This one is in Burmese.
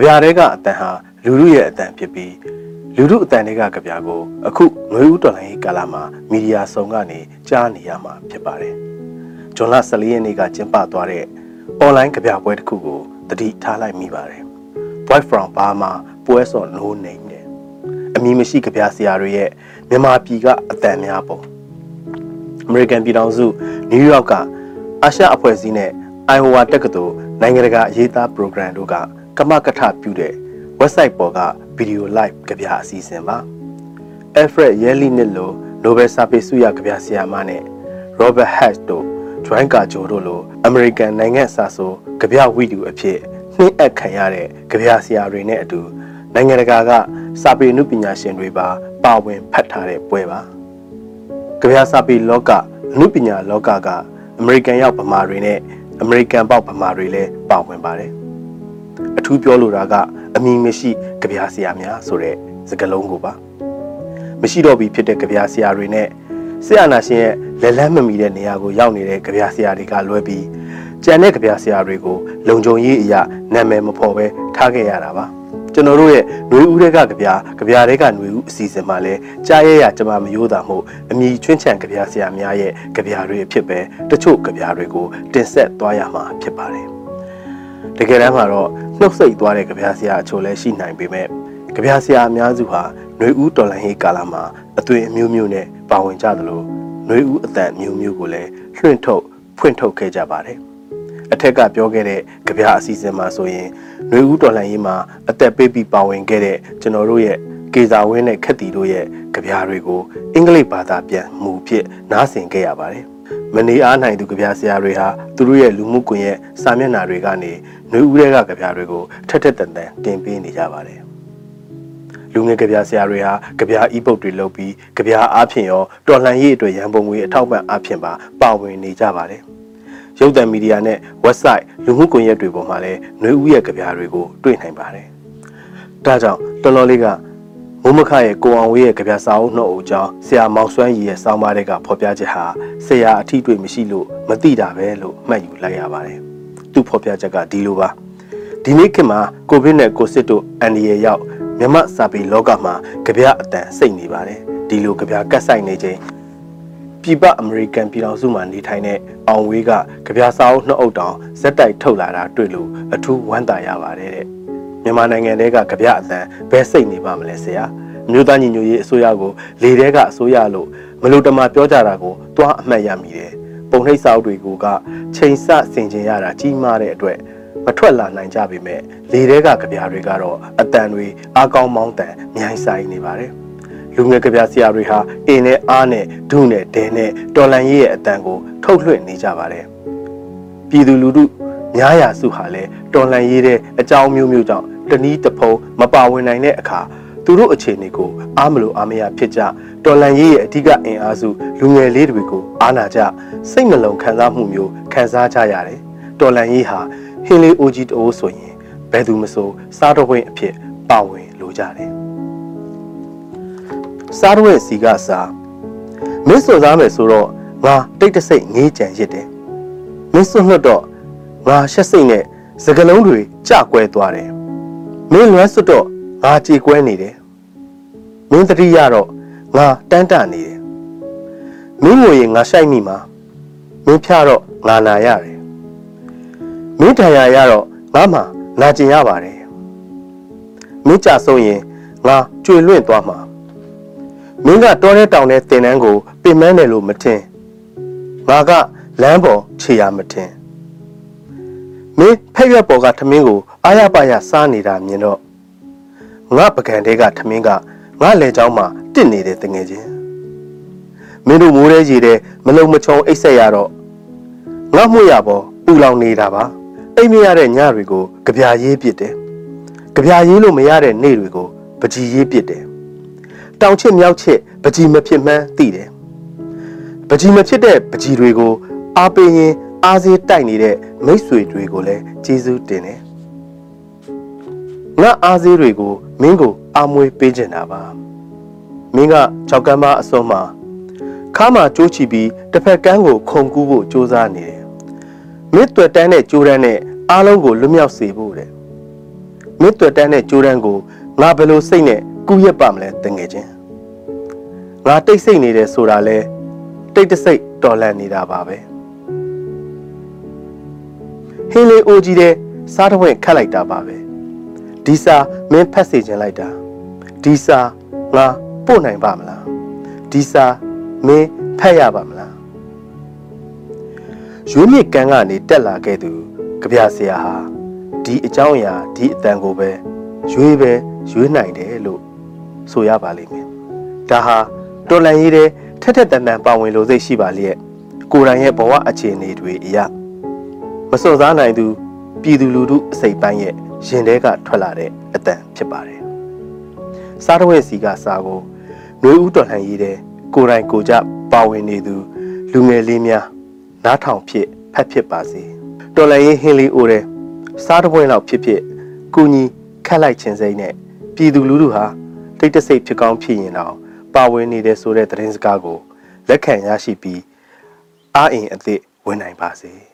ကြပြတဲကအတန်ဟာလူလူရဲ့အတန်ဖြစ်ပြီးလူလူအတန်တွေကကြပြကိုအခုငွေဦးတော်လိုင်းရေးကာလမှာမီဒီယာဆောင်ကနေကြားနေရမှာဖြစ်ပါတယ်။ဂျွန်လ14ရက်နေ့ကကျင်းပသွားတဲ့ online ကြပြပွဲတစ်ခုကိုတတိထားလိုက်မိပါတယ်။ Boy from Burma ပွဲစော် no name နဲ့အမည်မရှိကြပြဆရာတွေရဲ့မြန်မာပြည်ကအတန်များပုံအမေရိကန်ပြည်ထောင်စုနယူးယောက်ကအာရှအဖွဲ့အစည်းနဲ့ Iowa တက္ကသိုလ်နိုင်ငံတကာအရေးသား program တို့က ကမကထပြုတဲ့ website ပေါ်က video live ကြပြအစီအစဉ်ပါ Alfred Yellinit လို Nobel စာပေဆုရကြပြဆရာမနဲ့ Robert Hatch တို့ Joan Carjo တို့လို American နိုင်ငံစာဆိုကြပြဝိတူအဖြစ်နှင်းအပ်ခံရတဲ့ကြပြဆရာတွေနဲ့အတူနိုင်ငံတကာကစာပေအမှုပညာရှင်တွေပါပါဝင်ဖတ်ထားတဲ့ပွဲပါကြပြစာပေလောကအမှုပညာလောကကအမေရိကန်ရောက်ဗမာတွေနဲ့အမေရိကန်ပေါက်ဗမာတွေလည်းပါဝင်ပါတယ်အ ထူးပြောလိုတာကအမည်မရှိကြပြဆရာများဆိုတဲ့စကားလုံးကိုပါ မရှိတော့ပြီဖြစ်တဲ့ကြပြဆရာတွေနဲ့ဆရာနာရှင်ရဲ့လက်လန်းမမီတဲ့နေရာကိုရောက်နေတဲ့ကြပြဆရာတွေကလွဲပြီးကြံတဲ့ကြပြဆရာတွေကိုလုံခြုံရေးအရာနာမည်မဖော်ပဲထားခဲ့ရတာပါကျွန်တော်တို့ရဲ့ຫນွေဦးတွေကကြပြကြပြတွေကຫນွေဦးအစီအစဉ်မှာလဲကြားရရကျမမရိုးတာမို့အမိချွင်းချံကြပြဆရာများရဲ့ကြပြတွေအဖြစ်ပဲတချို့ကြပြတွေကိုတင်ဆက်သွားရမှာဖြစ်ပါတယ်တကယ်တမ်းမှာတော့ နှုတ်ဆက်သွားတဲ့ကြပြားဆရာအချို့လည်းရှိနိုင်ပေမဲ့ကြပြားဆရာအများစုဟာနှွေဦးတော်လှန်ရေးကာလမှာအသွင်အမျိုးမျိုးနဲ့ပါဝင်ကြသလိုနှွေဦးအတန်မျိုးမျိုးကိုလည်းလွှင့်ထုတ်ဖွင့်ထုတ်ခဲ့ကြပါတယ်အထက်ကပြောခဲ့တဲ့ကြပြားအစီအစဉ်မှာဆိုရင်နှွေဦးတော်လှန်ရေးမှာအသက်ပေးပြီးပါဝင်ခဲ့တဲ့ကျွန်တော်တို့ရဲ့ကေဇာဝင်းနဲ့ခက်တီတို့ရဲ့ကြပြားတွေကိုအင်္ဂလိပ်ဘာသာပြန်မူဖြစ်နားဆင်ခဲ့ရပါတယ်။ မနေအားနိုင်သူကြပြဆရာတွေဟာသူတို့ရဲ့လူမှုကွန်ရက်စာမျက်နှာတွေကနေຫນွေဦးတွေကကြပြတွေကိုထက်ထက်တန်တန်တင်ပေးနေကြပါတယ်လူငယ်ကြပြဆရာတွေဟာကြပြ e-book တွေလုပ်ပြီးကြပြအားဖြင့်ရောတော်လှန်ရေးအတွက်ရန်ပုံငွေအထောက်ပံ့အားဖြင့်ပါပါဝင်နေကြပါတယ်ရုပ်သံမီဒီယာနဲ့ website လူမှုကွန်ရက်တွေပေါ်မှာလည်းနှွေဦးရဲ့ကြပြတွေကိုတွေ့နိုင်ပါတယ်။ဒါကြောင့်တော်တော်လေးက မိုးမခရဲ့ကိုအောင်ဝေးရဲ့ကြပြစာအုပ်နှုတ်အုပ်ကြောင်းဆရာမောင်စွမ်းရီရဲ့စောင်းပါးတွေကဖော်ပြချက်ဟာဆရာအထီးတွေ့မရှိလို့မသိတာပဲလို့မှတ်ယူလိုက်ရပါတယ်။သူ့ဖော်ပြချက်ကဒီလိုပါ။ဒီနေ့ခေတ်မှာကိုဗစ်နဲ့ကိုစစ်တို့အန်ဒီရရောက်မြမစာပေလောကမှာကြပြအတန်စိတ်နေပါတယ်။ဒီလိုကြပြကတ်ဆိုင်နေခြင်းပြည်ပအမေရိကန်ပြည်ထောင်စုမှာနေထိုင်တဲ့အောင်ဝေးကကြပြစာအုပ်နှစ်အုပ်တောင်ဇက်တိုက်ထုတ်လာတာတွေ့လို့အထူးဝမ်းသာရပါတယ်တဲ့ မြန်မာနိုင်ငံတဲကကြပြအတန်ဘယ်စိတ်နေပါမလဲဆရာအမျိုးသားညီညွတ်ရေးအစိုးရကိုလေတဲကအစိုးရလို့မလို့တမပြောကြတာကိုတွားအမှတ်ရမိတယ်ပုံနှိပ်စာအုပ်တွေကိုကချိန်ဆဆင်ကျင်ရတာကြီးမားတဲ့အတွက်မထွက်လာနိုင်ကြပေမဲ့လေတဲကကြပြတွေကတော့အတန်တွေအကောင်းမောင်းတန်မြိုင်းဆိုင်နေပါတယ်လူငယ်ကြပြဆရာတွေဟာအင်းနဲ့အားနဲ့ဒုနဲ့ဒဲနဲ့တော်လန်ရေးရဲ့အတန်ကိုထုတ်လွှင့်နေကြပါတယ်။ပြည်သူလူထု များရာစုဟာလည်းတော်လန်ရေးတဲ့အကြောင်းမျိုးမျိုးကြောင့်တနည်းတစ်ဖုံမပါဝင်နိုင်တဲ့အခါသူတို့အခြေအနေကိုအားမလို့အားမရဖြစ်ကြတော်လန်ရေးရဲ့အဓိကအင်အားစုလူငယ်လေးတွေကိုအားနာကြစိတ်နှလုံးခံစားမှုမျိုးခံစားကြရတယ်။တော်လန်ရေးဟာဟင်းလေးအိုကြီးတိုးဆိုရင်ဘယ်သူမဆိုစားတော်ဝင်အဖြစ်ပါဝင်လိုကြတယ်။စားတော့ရဲ့စီကစားမင်းစွန်စားမယ်ဆိုတော့ငါတိတ်တဆိတ်ငေးကြံရစ်တယ်မင်းစွန်လွတ်တော့ ငါရှက်စိတ်နဲ့စကလုံးတွေကြကွဲသွားတယ်မင်းလွမ်းစွတ်တော့ငါကြေကွဲနေတယ်မင်းတတိရတော့ငါတန်းတနေတယ်မင်းငွေရင်ငါရှိုက်မိမှာမင်းဖြားတော့ငါနာရတယ်မင်းတန်ရာရတော့ငါမှနာကျင်ရပါတယ်မင်းကြဆုံးရင်ငါကျွေလွင့်သွားမှာမင်းကတောထဲတောင်ထဲတင်တန်းကိုပင်မန်းတယ်လို့မထင်ငါကလမ်းပေါ်ခြေရမထင် မင်းဖက်ရွက်ပေါ်ကထမင်းကိုအာရပါရစားနေတာမြင်တော့ငါပကံတဲကထမင်းကငါလေချောင်းမှာတစ်နေတဲ့တငယ်ချင်းမင်းတို့မိုးရဲကြီးတဲ့မလုံမချုံအိတ်ဆက်ရတော့ငါမှုရပေါ်ပူလောင်နေတာပါအိမ်မရတဲ့ညတွေကိုကြပြာရေးပစ်တယ်ကြပြာရေးလို့မရတဲ့နေ့တွေကိုပကြီးရေးပစ်တယ်တောင်ချစ်မြောက်ချစ်ပကြီးမဖြစ်မှန်းသိတယ်ပကြီးမဖြစ်တဲ့ပကြီးတွေကိုအားပေးရင် အားစေးတိုက်နေတဲ့မိတ်ဆွေတွေကိုလည်းကျေးဇူးတင်တယ်ငါအားစေးတွေကိုမင်းကိုအာမွေပေးချင်တာပါမင်းကကြောက်ကမ်းမအစုံမှာခါမှာကြိုးချီပြီးတစ်ဖက်ကန်းကိုခုန်ကူးဖို့ကြိုးစားနေတယ်မင်းတွေ့တန်းတဲ့ကြိုးတန်းနဲ့အားလုံးကိုလွတ်မြောက်စေဖို့တဲ့မင်းတွေ့တန်းတဲ့ကြိုးတန်းကိုငါဘယ်လိုစိတ်နဲ့ကူးရက်ပါမလဲတငယ်ချင်းငါတိတ်ဆိတ်နေတယ်ဆိုတာလဲတိတ်တဆိတ်တော်လန့်နေတာပါပဲ ဟင်းလေးအိုကြီးတဲ့စားတစ်ဝက်ခတ်လိုက်တာပါပဲဒီစာမင်းဖတ်စေခြင်းလိုက်တာဒီစာငါပို့နိုင်ပါမလားဒီစာမင်းဖတ်ရပါမလားရွေးမြစ်ကန်းကနေတက်လာခဲ့သူကြပြဆရာဟာဒီအကြောင်းအရာဒီအတန်ကိုပဲရွေးပဲရွေးနိုင်တယ်လို့ဆိုရပါလိမ့်မယ်ဒါဟာတော်လန်ရေးတဲ့ထက်ထက်တန်တန်ပါဝင်လို့စိတ်ရှိပါလျက်ကိုယ်တိုင်ရဲ့ဘဝအခြေအနေတွေအရာ မစွန့်စားနိုင်သူပြည်သူလူထုအစိတ်ပိုင်းရဲ့ရင်ထဲကထွက်လာတဲ့အတန်ဖြစ်ပါတယ်စားတော်ရဲ့စီကစားကိုနှွေဦးတော်လှန်ရေးတဲ့ကိုယ်တိုင်ကိုယ်ကြပါဝင်နေသူလူငယ်လေးများနားထောင်ဖြစ်ဖက်ဖြစ်ပါစေတော်လှန်ရေးဟင်းလေးအိုတဲ့စားတော်ပွဲလောက်ဖြစ်ဖြစ်ကုညီခတ်လိုက်ခြင်းစိမ့်နဲ့ပြည်သူလူထုဟာတိတ်တဆိတ်ဖြစ်ကောင်းဖြစ်ရင်တော့ပါဝင်နေတဲ့ဆိုတဲ့သတင်းစကားကိုလက်ခံရရှိပြီးအားအင်အသည့်ဝင်နိုင်ပါစေ။